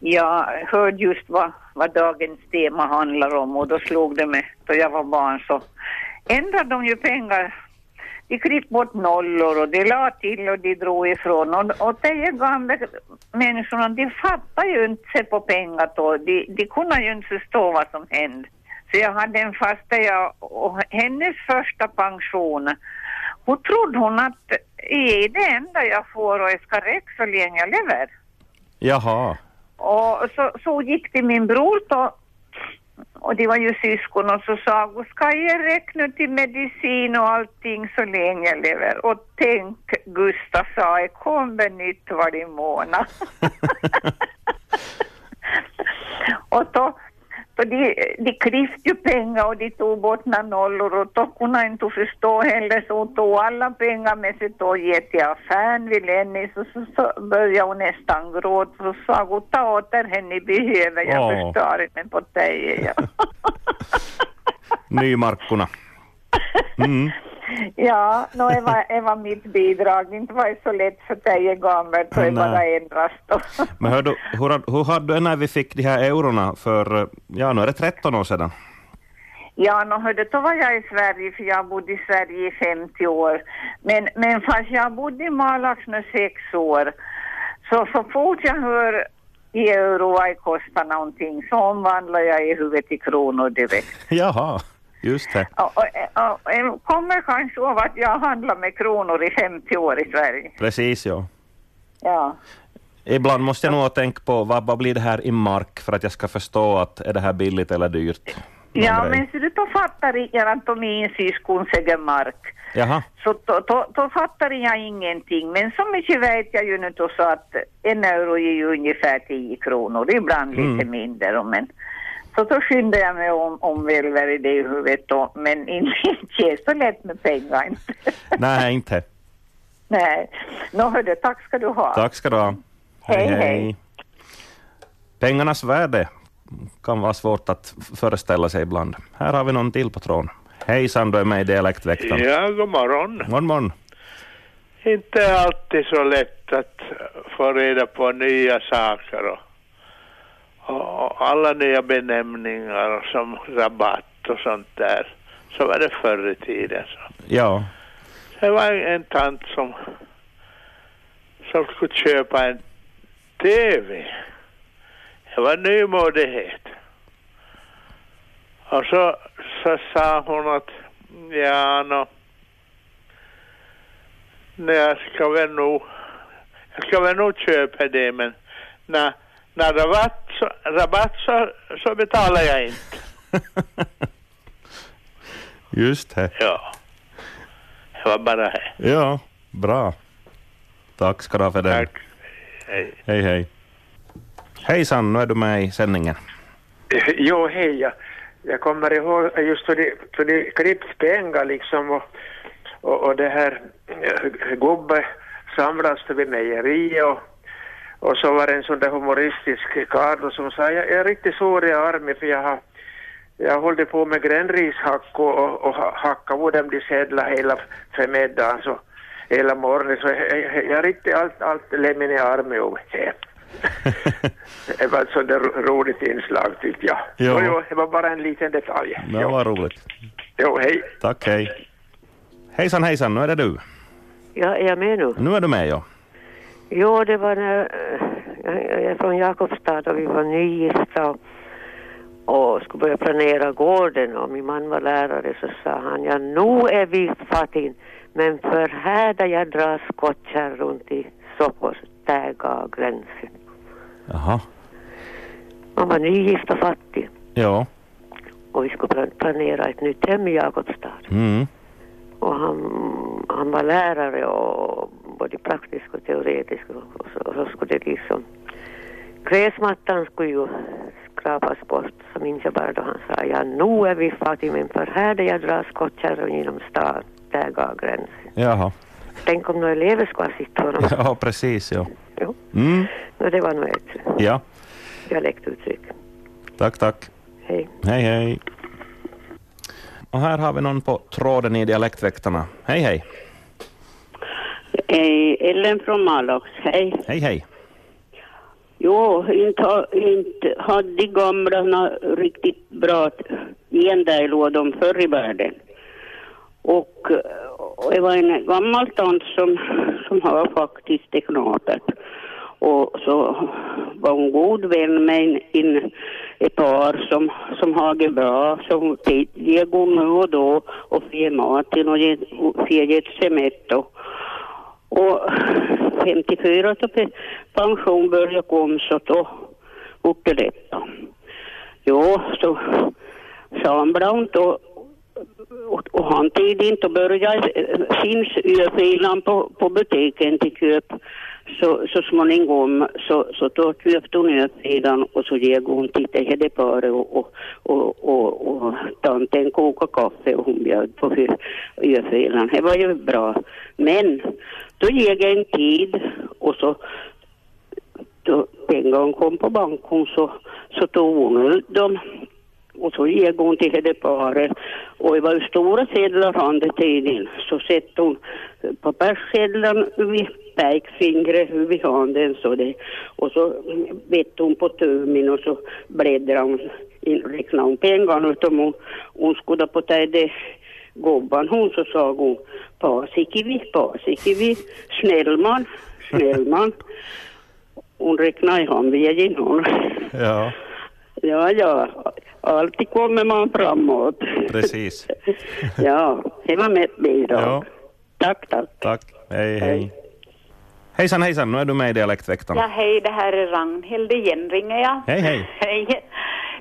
Jag hörde just vad, vad dagens tema handlar om och då slog det mig då jag var barn så ändrade de ju pengar. De klippte bort nollor och de la till och de drog ifrån och, och de gamla människorna de fattar ju inte sig på pengar då. De, de kunde ju inte förstå vad som hände. Så jag hade en fasta jag, och hennes första pension, hon trodde hon att det är det enda jag får och jag ska räcka så länge jag lever. Jaha. Och så, så gick till min bror då, och de var ju syskon och så sa hon, ska jag räkna till medicin och allting så länge jag lever? Och tänk, Gustav sa, det kommer nytt varje månad. och då, då de, de klippte ju pengar och de tog bort några nollor och då kunde jag inte förstå heller så hon tog alla pengar med sig och ge till affären vid Lennis och så, så började hon nästan gråta så sa hon ta åter henne behöver jag Åh. förstår mig på dig. Ja. Nymarkkorna. Mm. Ja, no, det, var, var mitt bidrag. Det inte var det så lätt för dig gammalt så det bara ändras då. Men hör du, hur, hur hade du när vi fick de här eurona för, ja nu är det 13 år sedan? Ja, no, hörde, då var jag i Sverige för jag bodde i Sverige i 50 år. Men, men fast jag bodde i Malax nu sex år så så fort jag hör i euro vad det kostar någonting så omvandlar jag i huvudet till kronor direkt. Jaha, just det. Och, och, och, jag kommer kanske av att jag handlar med kronor i 50 år i Sverige. Precis ja. Ja. Ibland måste jag nog tänka på vad, vad blir det här i mark för att jag ska förstå att är det här billigt eller dyrt. Någon Ja, grej. men så du då fattar jag att de min syskon säger mark. Jaha, Så då, då, då fattar jag ingenting. Men så mycket vet jag ju nu då så att en euro ger ju ungefär 10 kronor, ibland lite Mm. mindre. Men, så då skyndar jag mig om, om välver i det huvudet då. Men inte inte är så lätt med pengar inte. nej inte. Nej. Nå hördu, tack ska du ha. Tack ska du ha. Hej, hej. Pengarnas värde kan vara svårt att föreställa sig ibland. Här har vi någon till på tråden. Hejsan, du är med i Dialektväktaren. Ja, god morgon. Morgon, morgon. Inte alltid så lätt att få reda på nya saker och, och alla nya benämningar som rabatt och sånt där. Så var det förr i tiden. Så. Ja, Det var en tant som, som skulle köpa en TV. Det var nymodighet. Och så, så sa hon att ja, nå, nej, jag ska väl nog, jag ska väl nog köpa det men när, när rabatt, så, rabatt så, så betalar jag inte. just det. Ja. Det var bara det. Ja, bra. Tack ska du ha för det. Tack. Hej. Hej, hej. Hejsan, nu är du med i sändningen. Jo, hej. Jag, jag kommer ihåg just hur de, hur de klippt pengar liksom och, och, och det här eh, gubbe samlas vid mejeriet och, och så var det en sån där humoristisk karl som sa jag är riktigt sår i armen för jag har jag håller på med grännrishack och, och, och ha- hacka på dem de sedlar hela förmiddagen så hela morgonen så jag, jag, riktigt allt, allt lämmen i armen och det var ett ro- roligt inslag tyckte jag. Ja. Jo, jo, det var bara en liten detalj. Det var roligt. jo hej. Tack, hej. Hejsan, hejsan, nu är det du. Ja, är jag med nu? Nu är du med, ja. Jo, det var när eh, jag är från Jakobstad och vi var nygifta och, och skulle börja planera gården och min man var lärare så sa han ja nu är vi fattig men för här där jag drar skottkärr runt i Soppos där går gränsen. Jaha. Man var nygift och fattig Ja. och vi skulle pla- planera ett nytt hem i Jakobstad. Mm. Och han, han var lärare och både praktisk och teoretisk och så, och så skulle det liksom gräsmattan skulle ju skrapas bort så minns jag bara då han sa ja nu är vi fattiga men för här där jag drar skottkärran genom stan där går gränsen. Jaha. Tänk om några elever skulle ha sitt honom. Ja, precis, ja. Jo. Mm. No, det var nog ett Ja, dialektuttryck. tack, tack. Hej. Hej, hej. Och här har vi någon på tråden i Dialektväktarna. Hej, hej. Hej, Ellen från Malax. Hej. Hej, hej. Jo, inte, inte hade de gamla riktigt bra gender de förr i världen. Och, och det var en gammal tant som, som har faktiskt knapert. Och så var hon god vän med en, en, ett par som, som har det bra. Så hon ger hon nu och då och ger mat till och ger- och får och, och 54 så pension började komma så då vart det detta. Jo, så sa Sandbrand och, och, och han tid inte och började finns örfilan på, på butiken till köp. Så, så småningom så, så då köpte hon örfilan och så gick hon till det här paret och, och, och, och, och tanten kokade kaffe och hon bjöd på öfilen. Det var ju bra. Men då gick en tid och så då hon kom på banken så, så tog hon ut dem och så gick hon till det paret och det var ju stora sedlar hade tiden så sätter hon papperssedlarna vid pekfingret vid handen så det och så vette hon på tummen och så bläddrade hon räknade hon pengarna utom hon, hon skulle på det gubban hon så sa hon Paasikivi, Paasikivi, snällman, snällman. Hon räknade i handvägen hon. Ja, Ja, ja, alltid kommer man framåt. precis. ja, det var mitt bidrag. Ja. Tack, tack. Tack. Hej, hej. Hejsan, hejsan. Nu är du med i Dialektväktarna. Ja, hej, det här är Ragnhild igen ringer jag. Hej, hej. Hej.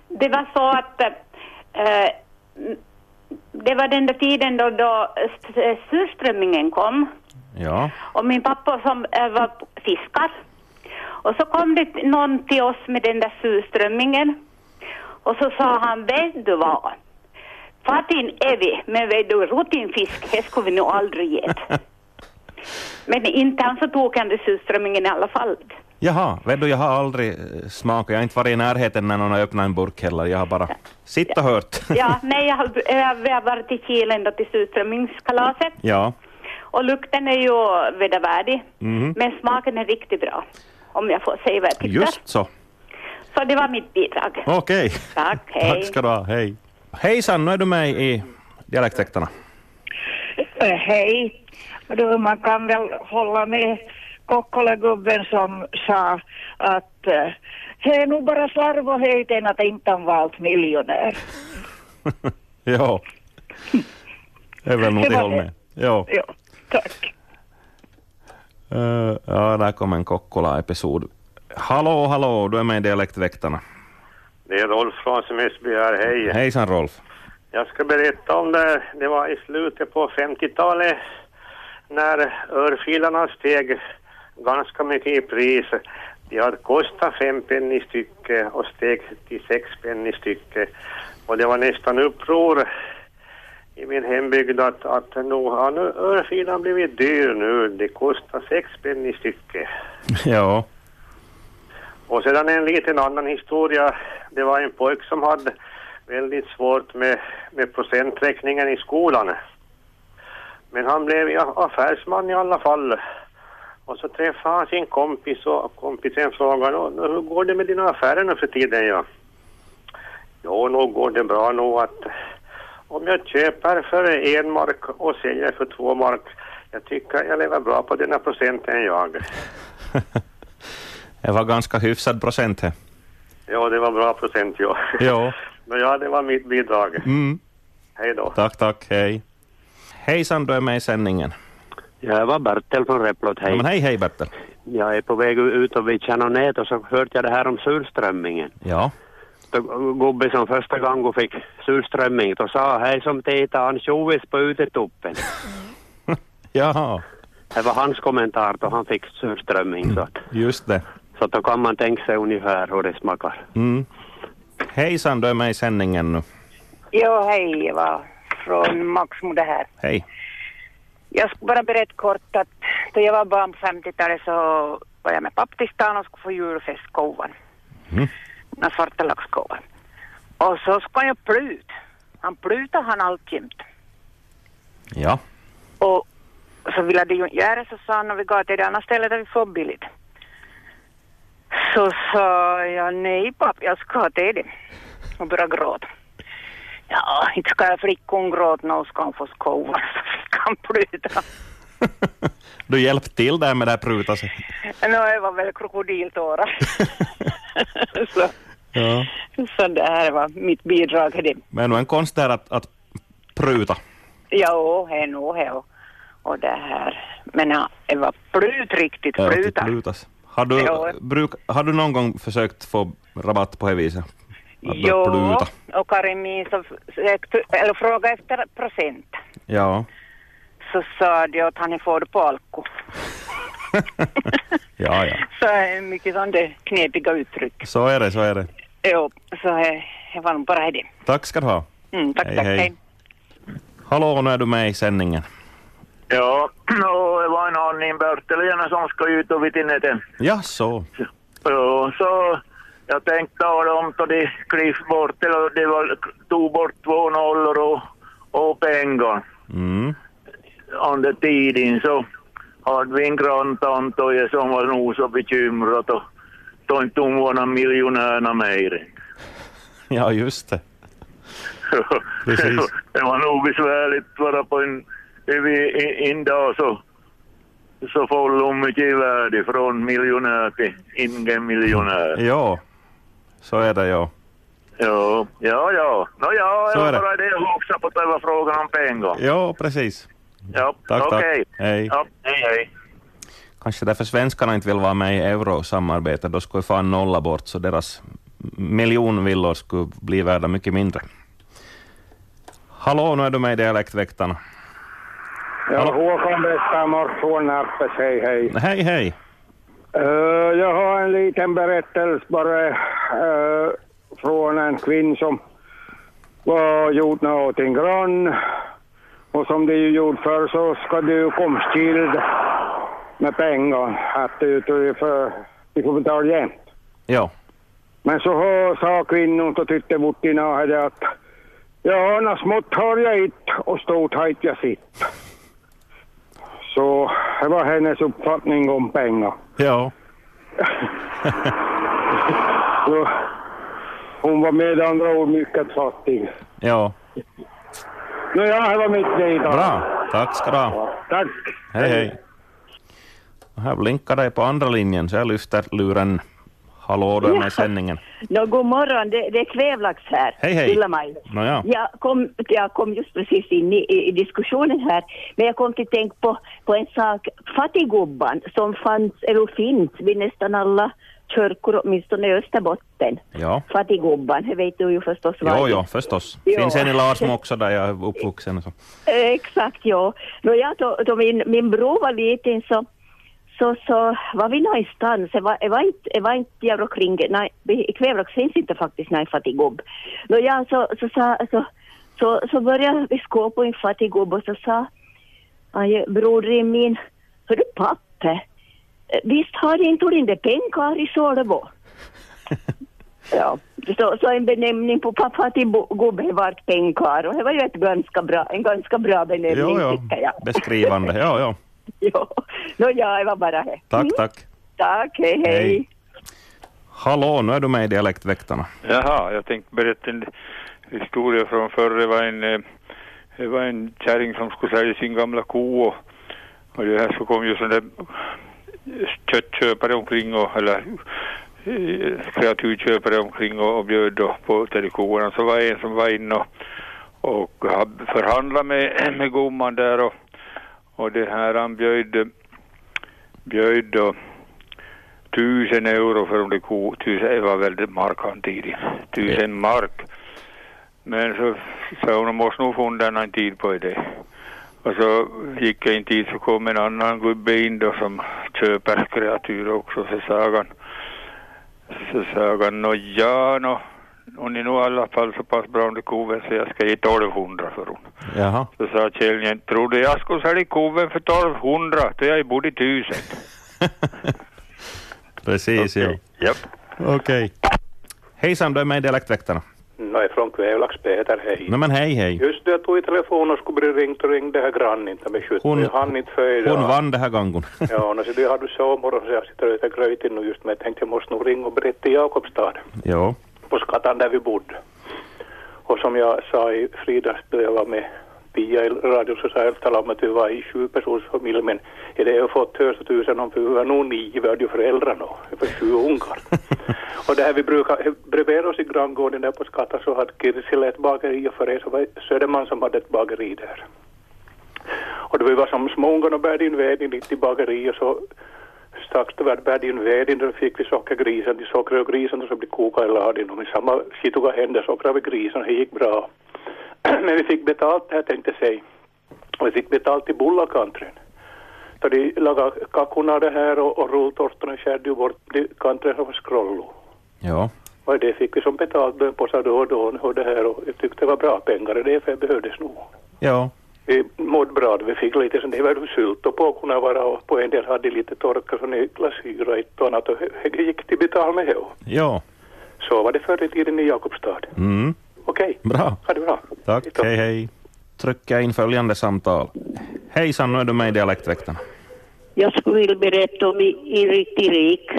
Det var så att eh, det var den där tiden då, då surströmmingen kom Ja, och min pappa som eh, var fiskar och så kom det någon till oss med den där surströmmingen och så sa han, vet du vad? Fatin är vi, men vet du, rutinfisk, det skulle vi nog aldrig ge. Men inte han så tog han surströmmingen i alla fall. Jaha, vet du, jag har aldrig eh, smakat. Jag har inte varit i närheten när någon har öppnat en burk heller. Jag har bara sitt och hört. Ja, nej, jag har, jag, har varit i Kilen då till surströmmingskalaset Ja, och lukten är ju vedervärdig, mhm. men smaken är riktigt bra. Om jag får säga vad jag tycker. just så. Så det var mitt bidrag. Okej. Tack, hej. Tack ska du ha. Hej. Hejsan, nu är du med i Dialektväktarna. Eh, Hej. Du, man kan väl hålla med Kokkolegubben som sa att eh, det är nog bara slarvigheten att inte han valt miljonär. ja. Det är väl nog Det till var håll det. med. Ja. Ja, tack. Eh, ja, där kom en Kokkola-episod. Hallå, hallå, du är med i Dialektväktarna. Det är Rolf från Semesby här, hej. Hejsan Rolf. Jag ska berätta om det, det var i slutet på 50-talet när örfilarna steg ganska mycket i pris. De hade kostat fem penny stycke och steg till sex penny stycke. Och det var nästan uppror i min hembygd att, att nu har nu örfilan blivit dyr nu. Det kostar sex penny stycke. Ja. Och sedan en liten annan historia. Det var en pojk som hade väldigt svårt med, med procenträkningen i skolan. Men han blev affärsman i alla fall. Och så träffade han sin kompis och kompisen frågade hur går det med dina affärer nu för tiden? Ja, jo, nog går det bra nog att om jag köper för en mark och säljer för två mark, jag tycker jag lever bra på denna procenten jag. Det var ganska hyfsad procent. he. Ja, det var bra procent ja. Ja. Men ja, det var mitt bidrag. Mm. Hej då. Tack, tack. Hej. Hejsan, du är med i sändningen. Jag var Bertel från Replot, Ja, hej. men hej, hej Bertel. Jag är på väg ut och vid Kärnonät och så hörde jag det här om surströmmingen. Ja. Då gubbe som första gången fick surströmming, då sa hej som tita ansjovis på utetuppen. Jaha, Det var hans kommentar då han fick surströmming. Så, att, just det. Så då kan man tänka sig ungefär hur det smakar. Mm. Hejsan, du är med i sändningen nu. Jo, hej, var från Maxmo det här. Hej. Jag ska bara berätta kort att då jag var barn på 50-talet så var jag med pappa till stan och skulle få julfestkovan. Mm. Den svarta laxkovan. Och så ska jag plut. Han plutar han alltjämt. Ja. Och så ville de ju inte göra så sa han och vi gav till det andra stället där vi får billigt. Så sa jag nej pappa, jag ska ha till det. Och började gråta. Ja, inte ska jag flickan gråta, nu ska hon få skovar så fick han pruta. Du hjälpte till där med det här pruta sig. Nu det var väl krokodiltårar. så, Ja. så det här var mitt bidrag till det. Men en konst där att, att pruta. Jo, det är nog det. Och, det här. Men ja, det var prut riktigt, Ja, pruta. prutas. Har du, Ja. bruk, har du någon gång försökt få rabatt på det viset? Jo, och Karin eller frågade efter procent. Ja. Så sa de att han får det på alko. ja, ja. Så är mycket där knepiga uttryck. Så är det, så är det. Jo, så det var nog bara det. Tack ska du ha. Mm, tack, Hej, tack, hej. hej. Hallå, nu är du med i sändningen. Ja, och det var en aning Bertelina som ska ut och vitinete. Ja, så. Ja, så jag tänkte tala om då de klipp bort, eller de var, tog bort två nollor och, och pengar. Mm. Under tiden så hade vi en granntant som var nog så bekymrad och då inte hon var någon miljonärerna mer. Ja, just det. Precis. det var nog besvärligt bara på en, en, en dag så så hon mycket i värde från miljonär till ingen miljonär. Ja, så är det ja. Ja, ja, ja. Nå ja, Så är det. bara det också på var frågan om pengar. Ja, precis. Ja, Tack, okej. tack. Hej. Ja, hej, hej. Kanske därför svenskarna inte vill vara med i eurosamarbetet. Då skulle fan nolla bort, så deras miljonvillor skulle bli värda mycket mindre. Hallå, nu är du med i Dialektväktarna. Ja, Håkan Westermark från Närpes, hej hej. Hej, hej. Eh, jag har en liten berättelse bara eh, från en kvinna som var gjort något åt en grann. Och som det ju gjort förr så ska du komma skild med pengar. Att du, du, för, du får betala jämt. Ja. Men så har, sa kvinnan och tyckte bort i att ja, nå smått har jag inte och stort har jag sitt. Så det var hennes uppfattning om pengar. Ja. Så hon var med andra ord mycket fattig. Ja. Nåja, det var mitt bidrag. Bra. Tack ska du ha. Tack. Hej, hej. Och Här blinkar det på andra linjen, så jag lyfter luren. Hallå, du är med i sändningen. Nå, god morgon, det, det är Kvävlax här. Hej, hej. Mig. Nåja. Jag, kom, jag kom just precis in i, i, diskussionen här, men jag kom till att tänka på, på en sak, fattiggubban som fanns, eller finns, vid nästan alla kyrkor, åtminstone i Österbotten. Ja. Fattiggubban, det vet du ju förstås Jo, jo, förstås. Jo. Finns en i Larsmo också där jag är uppvuxen. och Så. Eh, Exakt, ja. Nå, ja då, då min, min bror var liten så, så, så var vi någonstans. Det var, det var inte, det var inte där omkring, nej, i Kvävlax finns inte faktiskt någon fattiggubb. Nå, ja, så, så, sa, så, så, så började vi skåpa på en fattiggubb och så sa aj, brodern min, hörru pappa, eh, visst har inte inte pengar i Solebo? Ja, så, så en benämning på pappa till gubbe vart pengar och det var ju ett ganska bra, en ganska bra benämning Jo, jo. tycker jag. Beskrivande. Ja, ja. jo, no, ja, det var bara det. Tack, Mm. tack. Tack, hej, hej. Hej. Hallå, nu är du med i Dialektväktarna. Jaha, jag tänkte berätta en historia från förr. Det var en, eh, det var en kärring som skulle sälja sin gamla ko och, och det här så kom ju sådana där köttköpare omkring och, eller eh, kreaturköpare omkring och, och bjöd då på korna. Så var det en som var inne och, och hade förhandlat med, med gumman där och, och det här han bjöd, bjöd då tusen euro för det ko, tusen, det var väldigt mark han tidigare, tusen mark. Men så sa hon, måste nog få en tid på det. Och så gick det en tid så kom en annan gubbe in då som köper kreatur också. Så sa han, så sa han, nå ja, nå, hon är nog i alla fall så pass bra under koven så jag ska ge 1200 för hon. Jaha. Så sa Kjellnjen, trodde jag skulle sälja koven för 1200, då jag bodde tusen. Precis, ja. Japp. Okej. Hejsan, du är med i Dialektväktarna. No Penga ifrån Kvävlax Peter, hej. Nej men hej hej. Just det, jag tog i telefon och skulle bli ringt och ringde här grannen med sjutton. Hon- Jag hann inte. Hon vann det här gången. Ja, och så det har du sovmorgon så jag sitter och äter gröt nu just men jag tänkte jag måste nog ringa och berätta i Jakobstad jo. På Skatan där vi bodde. Och som jag sa i fredags då jag var med Pia i radion så sa jag talade om att vi var i sju persons familj men är det jag fått höra tusen om för vi var nog nio, vi hade ju föräldrar då, det var sju ungar. och det här vi brukar, bredvid oss i granngården där på Skatan så hade Kirsila ett bageri och för er så var Söderman som hade ett bageri där. Och då vi var som små ungar och bärde in veden lite i bageriet så strax då vi hade in veden då fick vi sockergrisen, de sockrade grisen och så blev koka i laden och med samma skitiga händer sockrade vi grisen det gick bra. Men vi fick betalt här tänkte säga. Och vi fick betalt i bullakantren. Så de lagade kackorna det här och, och rulltårtorna skärde ju bort de kantren som var scrollo. Ja. Och det fick vi som betalt en påse då och då och det här och jag tyckte det var bra pengar och det för behövdes nog. Ja. Mådde bra, vi fick lite sånt, ju sylt och på kunna vara och på en del hade lite torka sån här glasyr och ett och annat och det gick till betal med det. Ja. Så var det förr i tiden i Jakobstad. Mm. Okej, Bra. ha det bra. Tack. Hej hej. Trycker in följande samtal. Hejsan, nu är du med i Dialektväktarna. Jag skulle vilja berätta om en riktigt rik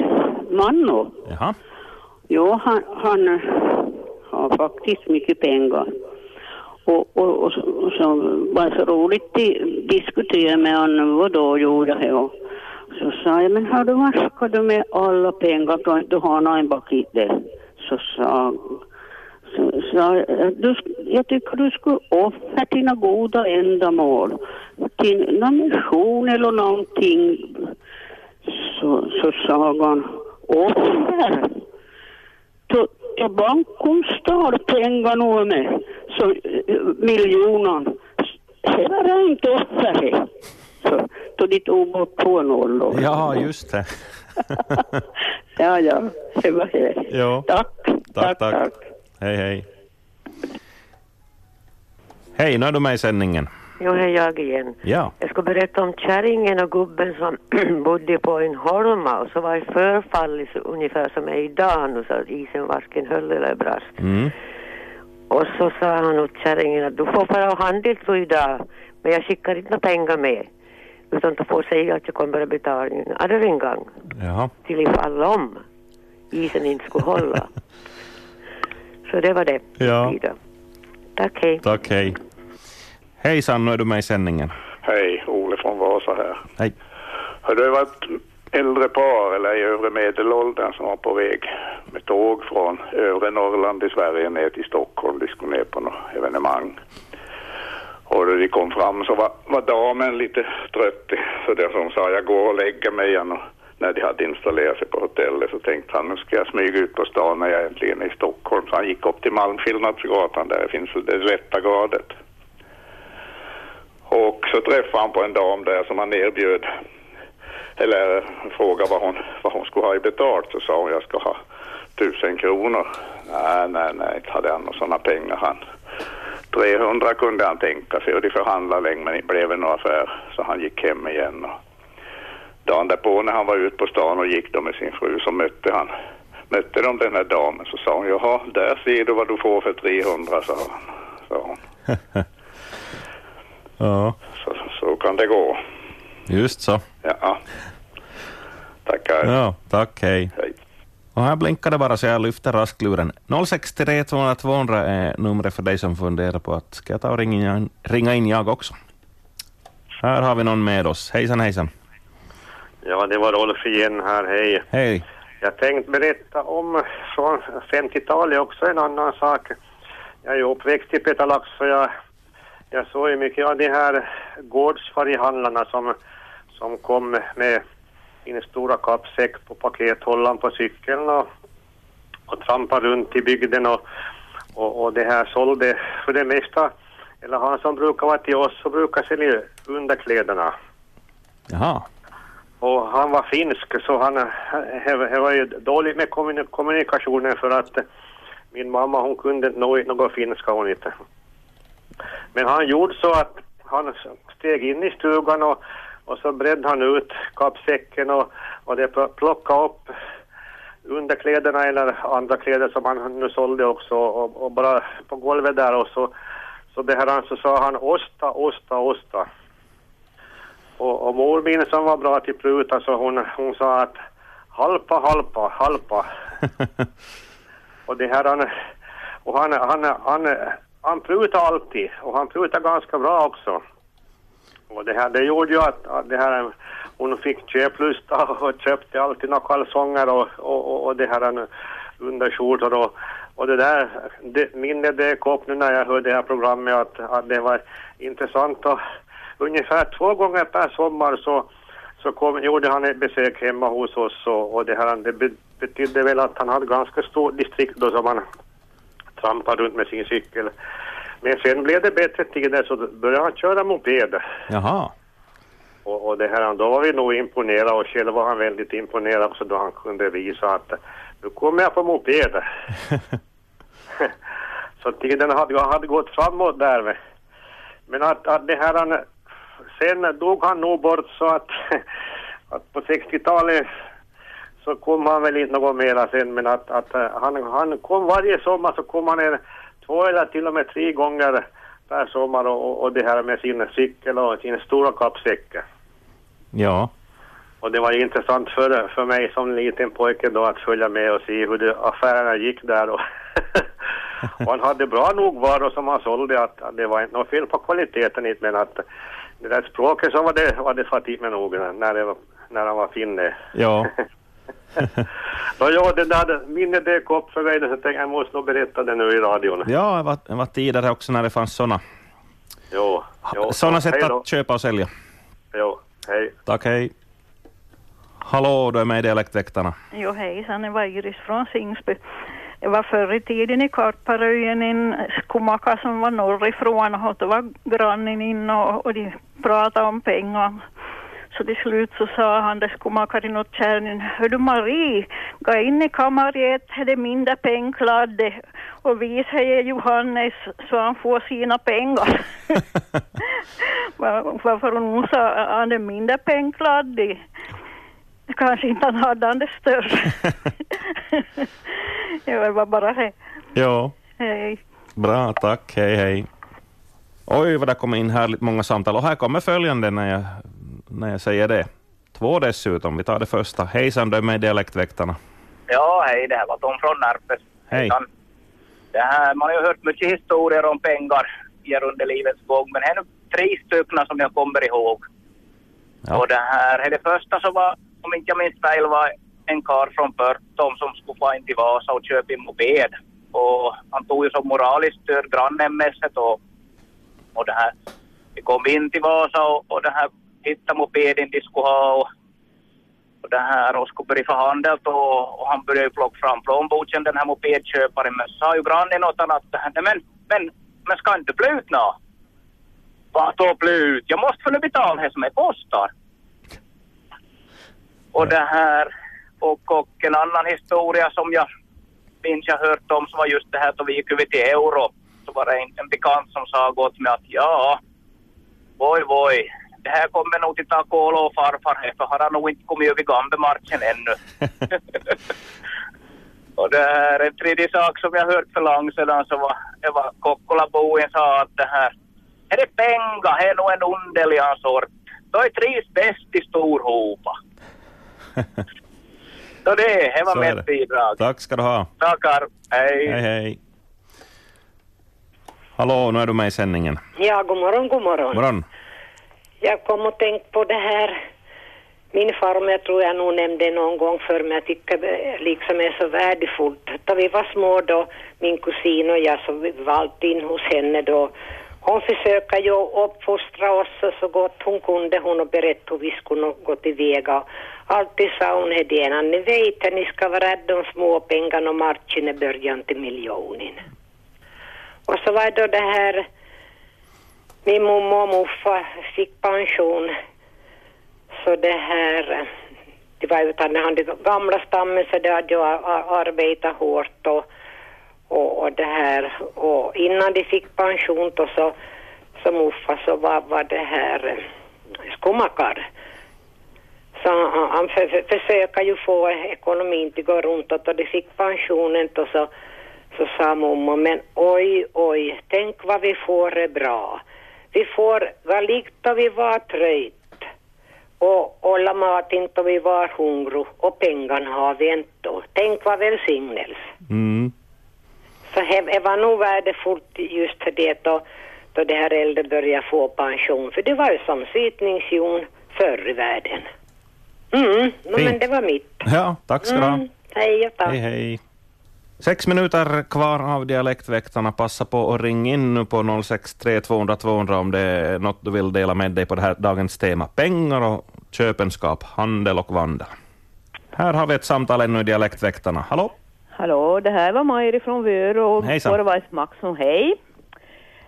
man. Jaha. Jo, han, han eh, har faktiskt mycket pengar. Och, och, och, så, och så var det så roligt att diskutera med honom vad då gjorde jag. Och så sa jag, men har du vaskat du med alla pengar? Kan du ha någon bakit där? Så sa så sa jag, du, jag tycker du skulle offra dina goda ändamål till någon mission eller någonting. Så, så sa han, offer? Då, så banken stal pengar nu med, så eh, miljoner. Det var inte offer det. Så, så de tog bort två nollor. Ja, just det. Ja, ja, det var det. Jo. Tack, Tack, tack. Hej, hej. Hej, nu är du med i sändningen. Jo, det är jag igen. Ja. Jag ska berätta om kärringen och gubben som bodde på en holma och så var det förfall så ungefär som är idag nu så att isen varken höll eller brast. Mm. Och så sa han åt kärringen att du får bara ha handel idag men jag skickar inte några pengar med. Utan du får säga att jag kommer att betala en arv gång Jaha. till ifall om isen inte skulle hålla. så det var det. Ja. Ida. Tack, hej. Tack, hej. Hejsan, nu är du med i sändningen. Hej, Ole från Vasa här. Hej. Har det var ett äldre par eller i övre medelåldern som var på väg med tåg från övre Norrland i Sverige ner till Stockholm. De skulle ner på något evenemang. Och då de kom fram så var, var damen lite trött så det som sa jag går och lägger mig igen och när de hade installerat sig på hotellet så tänkte han nu ska jag smyga ut på stan när jag äntligen är i Stockholm. Så han gick upp till Malmskillnadsgatan där finns det rätta gardet. Och så träffade han på en dam där som han erbjöd, eller frågade vad hon, vad hon skulle ha i betalt. Så sa hon jag ska ha tusen kronor. Nej, nej, nej, inte hade han några sådana pengar han. 300 kunde han tänka sig och de förhandlade länge men det blev en affär så han gick hem igen. Och dagen därpå när han var ute på stan och gick då med sin fru så mötte han mötte de den här damen så sa hon jaha där ser du vad du får för 300 sa han. Sa hon. Ja, Så, så kan det gå. Just så. Ja. Tackar. Ja, tack, hej. Hej. Och här blinkar det bara så jag lyfter raskluren. 063 200 200 är numret för dig som funderar på att ska jag ta och ringa in, ringa in jag också. Här har vi någon med oss. Hejsan hejsan. Ja, det var Rolf igen här, hej. Hej. Jag tänkte berätta om från 50-talet också en annan sak. Jag är ju uppväxt i Petalax så jag, jag såg ju mycket av de här gårdsfarihandlarna som, som kom med sin stora kappsäck på pakethållaren på cykeln och, och trampade runt i bygden och, och, och det här sålde för det mesta, eller han som brukar vara till oss så brukar sälja underkläderna. Jaha. Och han var finsk så han det var ju dåligt med kommuni- kommunikationen för att min mamma hon kunde inte nå- något finska hon inte. Men han gjorde så att han steg in i stugan och, och så bredde han ut kappsäcken och, och det pl- plockade upp underkläderna eller andra kläder som han nu sålde också och, och bara på golvet där och så, så det här så sa han osta, osta, osta. Och, och mor min som var bra till pruta så hon, hon sa att halpa, halpa, halpa. och det här han, och han, han, han, han prutade alltid och han prutade ganska bra också. Och det här, det gjorde ju att, att det här, hon fick köplusta och köpte alltid några kalsonger och, och, och, och det här underskjortor och, och det där, det, minnet dök upp nu när jag hörde det här programmet att, att det var intressant och ungefär två gånger per sommar så, så kom, gjorde han ett besök hemma hos oss och, och det här det betydde väl att han hade ganska stort distrikt då som han trampade runt med sin cykel. Men sen blev det bättre tider så började han köra moped. Jaha. Och, och det här, då var vi nog imponerade och själv var han väldigt imponerad också då han kunde visa att nu kommer jag på moped. så tiden hade, hade gått framåt där. Men att, att det här, han, sen dog han nog bort så att, att på 60-talet så kom han väl inte något mera sen men att, att han, han kom varje sommar så kom han en två eller till och med tre gånger per sommar och, och det här med sin cykel och sin stora kappsäck. Ja. Och det var intressant för, för mig som liten pojke då att följa med och se hur det, affärerna gick där. Och, och han hade bra nog varor som han sålde att, att det var inte något fel på kvaliteten inte men att det där språket så var det, var det fattigt med nog när, det när han var finne. Ja. Då ja, det där minnet dök upp för mig så jag tänkte jag måste nog berätta det nu i radion. Ja, det var, det var tidigare också när det fanns sådana Jo, jo. såna sätt att köpa och sälja. Jo, hej. Tack, hej. Hallå, du är med i Dialektväktarna. Jo hejsan, det var Iris från Singsby. Det var förr i tiden i Kartparöjen en skomakare som var norrifrån och då var grannen in och, och de pratade om pengar. Så till slut så sa han, det skomakaren åt kärringen, hör du Marie, gå in i kammaren, det mindre pengkladde och visa Johannes så han får sina pengar. Var- Varför hon sa han är mindre pengkladde? Kanske inte han hade han det större. det var bara det. Ja, Hej. bra, tack, hej, hej. Oj, vad det kommer in härligt många samtal. Och här kommer följande när jag, när jag säger det. Två dessutom. Vi tar det första. Hejsan, du är med i Dialektväktarna. Ja, hej, det här var Tom från Närpes. Hej. Det här, man har ju hört mycket historier om pengar under livets gång, men här är nu tre stycken som jag kommer ihåg. Och det här, det första så var, om inte jag minns fel, var en karl från Pörtom som skulle få in till Vasa och köpa en moped. Och han tog ju som moraliskt stöd grannen-mässet och, och det här. Vi kom in till Vasa och, och det här hittade mopeden de skulle ha och, och det här och skulle börja förhandla och, och han började ju plocka fram plånboken den här mopedköparen men sa ju grannen åt honom att "Nej, men, men, men ska inte plutona? Vadå plut? Jag måste få betala det som jag kostar. Och det här och, och en annan historia som jag minns jag hört om så var just det här då vi gick över till euro. Så var det en, en bekant som sa åt mig att ja, voi voi, det här kommer nog till ta kola och farfar här för han har nog inte kommit över Gambemarschen ännu. och det här, en tredje sak som jag hört för långt sedan så var, det var Kokkolaboen sa att det här, är det pengar, det är nog en underlig sort. Då är trivs bäst i stor hopa. Så det, det var Så är mitt bidrag. Tack ska du ha. Tackar, hej. Hej, hej. Hallå, nu är du med i sändningen. Ja, god morgon, god morgon. Morgon. Jag kom och tänkte på det här. Min farmor, tror jag nog nämnde någon gång för mig, jag tycker det liksom är så värdefullt. Då vi var små då, min kusin och jag, så vi var alltid in hos henne då. Hon försökte ju uppfostra oss så- så gott hon kunde, hon och berätta hur vi skulle gå tillväga. Alltid sa hon Hedena, ni vet att ni ska vara rädda om småpengarna och marschen är början till miljonen. Och så var det då det här min mormor och morfar fick pension. Så det här, det var utan han gamla stammen så det hade jag arbetat hårt och, och, och det här och innan de fick pension då så, så morfar så var, var det här eh, skomakar. Så han, han för, för, försöker ju få ekonomin att gå runt och då de fick pensionen då så, så sa mormor, men oj, oj, tänk vad vi får det bra. Vi får och vi var tröjt och hålla mat inte vi var hungriga och pengarna har vi inte. Tänk vad välsignelse. Mm. Så det var nog värdefullt just det då, då det här äldre började få pension. För det var ju som sitningsjon förr i världen. Mm, no, men det var mitt. Ja, tack ska du ha. Mm, hej och tack. Hej, hej. Sex minuter kvar av Dialektväktarna. Passa på att ringa in nu på 063 200 200 om det är något du vill dela med dig på det här dagens tema. Pengar och köpenskap, handel och vandel. Här har vi ett samtal ännu i Dialektväktarna. Hallå? Hallå, det här var Majri från Vörå och. Borvais Maxson, hej.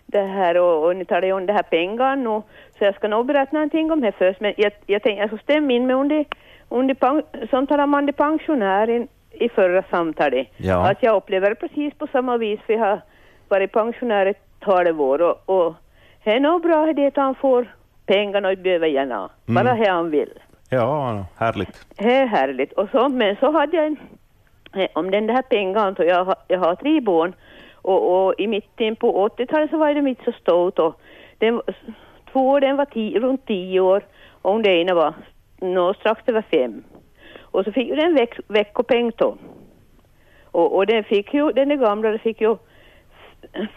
Det här och, och ni talade ju om det här pengarna och, så jag ska nog berätta någonting om det först men jag, jag tänkte jag skulle stämma in med under, under pen, som talade om under pensionären i förra samtalet. Ja. Att jag upplever precis på samma vis jag har varit pensionär ett tolv år och, och det är nog bra det att han får pengarna och behöver gärna, Mm. bara det han vill. Ja, härligt. Det är härligt. Och så, men så hade jag en, eh, om den där pengan, så jag, jag har tre barn och, och i mitten på 80-talet så var det mitt så stort och den, två den var tio, runt tio år och den ena var nå, strax över fem. Och så fick ju den veck, veckopeng då. Och, och den fick ju, den är gamla, den fick ju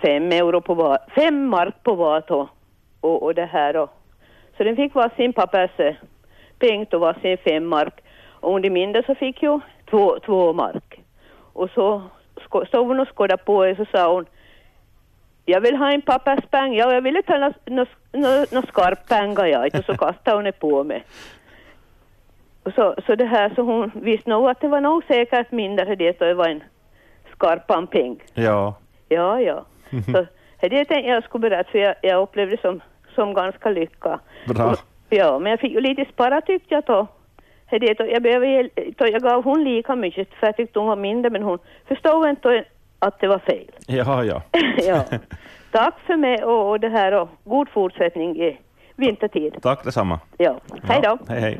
fem euro på var, fem mark på var då. Och, och det här då. Så den fick vara sin pappas peng då var sin fem mark. Och under mindre så fick ju två, två mark. Och så stod hon och skådade på och så sa hon jag vill ha en papperspeng, ja jag ville ta några no, no, no skarp pengar ja, och så kastade hon det på mig. Och så, så det här, så hon visste nog att det var nog säkert mindre det så det var en skarpan peng. Ja. Ja, ja. Så det tänkte jag skulle berätta för jag, jag upplevde det som, som ganska lycka. Bra. Ja, men jag fick ju lite spara tyckte jag då. Det då jag, då jag gav hon lika mycket för jag tyckte hon var mindre men hon förstod inte att det var fel. Ja, ja. ja. Tack för mig och, och det här och god fortsättning i vintertid. Tack detsamma. Ja, hej då. Hej, hej.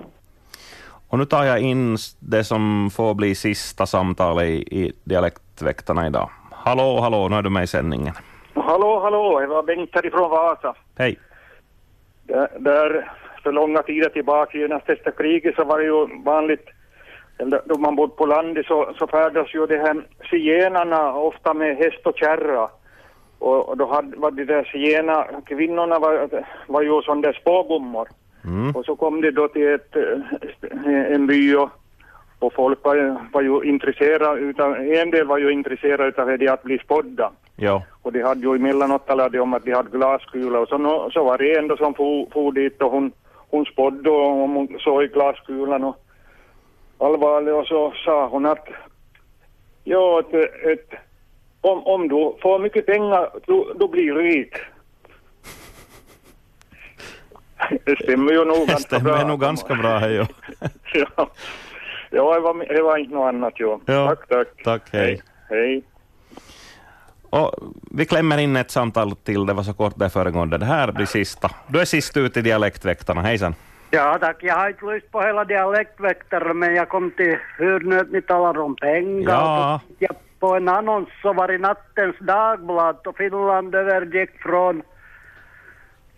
Och nu tar jag in det som får bli sista samtalet i, i Dialektväktarna idag. Hallå, hallå, nu är du med i sändningen. Hallå, hallå, det var Bengt härifrån Vasa. Hej. Där, där för långa tider tillbaka, genast efter kriget, så var det ju vanligt, eller då man bodde på landet så, så färdas ju de här zigenarna ofta med häst och kärra. Och, och då hade, var de där zigenarna, kvinnorna var, var ju som där spågummor. Mm. Och så kom de då till ett, eh, en by och, och folk var, var ju intresserade utav, en del var ju intresserade utav det att bli spådda. Ja. Och de hade ju emellanåt talat om att de hade glaskulor och så, så var det en då som for, for dit och hon, hon spådde och hon såg i glaskulan och allvarlig och så sa hon att ja, att, att om, om du får mycket pengar då, då blir du rik. Det stämmer ju nog Det ganska stämmer bra. nog ganska bra, hej. Ja. ja, det, var, det var inte något annat jo. Ja. Tack, tack. Tack, hej. Hej. Och vi klämmer in ett samtal till, det var så kort det föregående. Det här blir sista. Du är sist ut i Dialektväktarna, hejsan. Ja tack, jag har inte lust på hela dialektväktare men jag kom till hur ni talar om pengar. Ja. Jag på en annons så var i nattens dagblad och Finland övergick från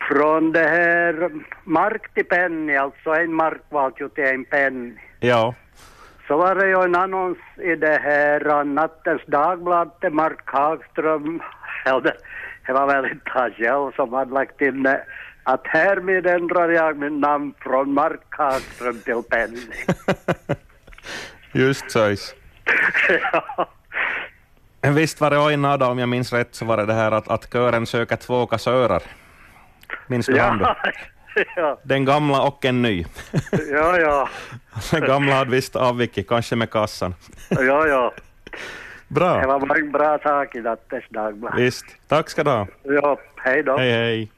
från det här mark till penny, alltså en mark var ju till en penny. Ja. Så var det ju en annons i det här uh, nattens dagblad till Mark Hagström. Ja, det, var väl inte han själv som hade lagt in det. Att härmed ändrar jag min namn från Mark Hagström till Penny. Just så. Visst var det Oinada, om jag minns rätt, så var det det här att, att kören söker två kassörer. Minns du han då? ja, Den gamla och en ny. ja, ja, Den gamla hade visst avvikit, kanske med kassan. ja, ja. Bra. Det var en bra sak i nattens dagblad. Visst. Tack ska du ha. Ja, hej då. Hej, hej.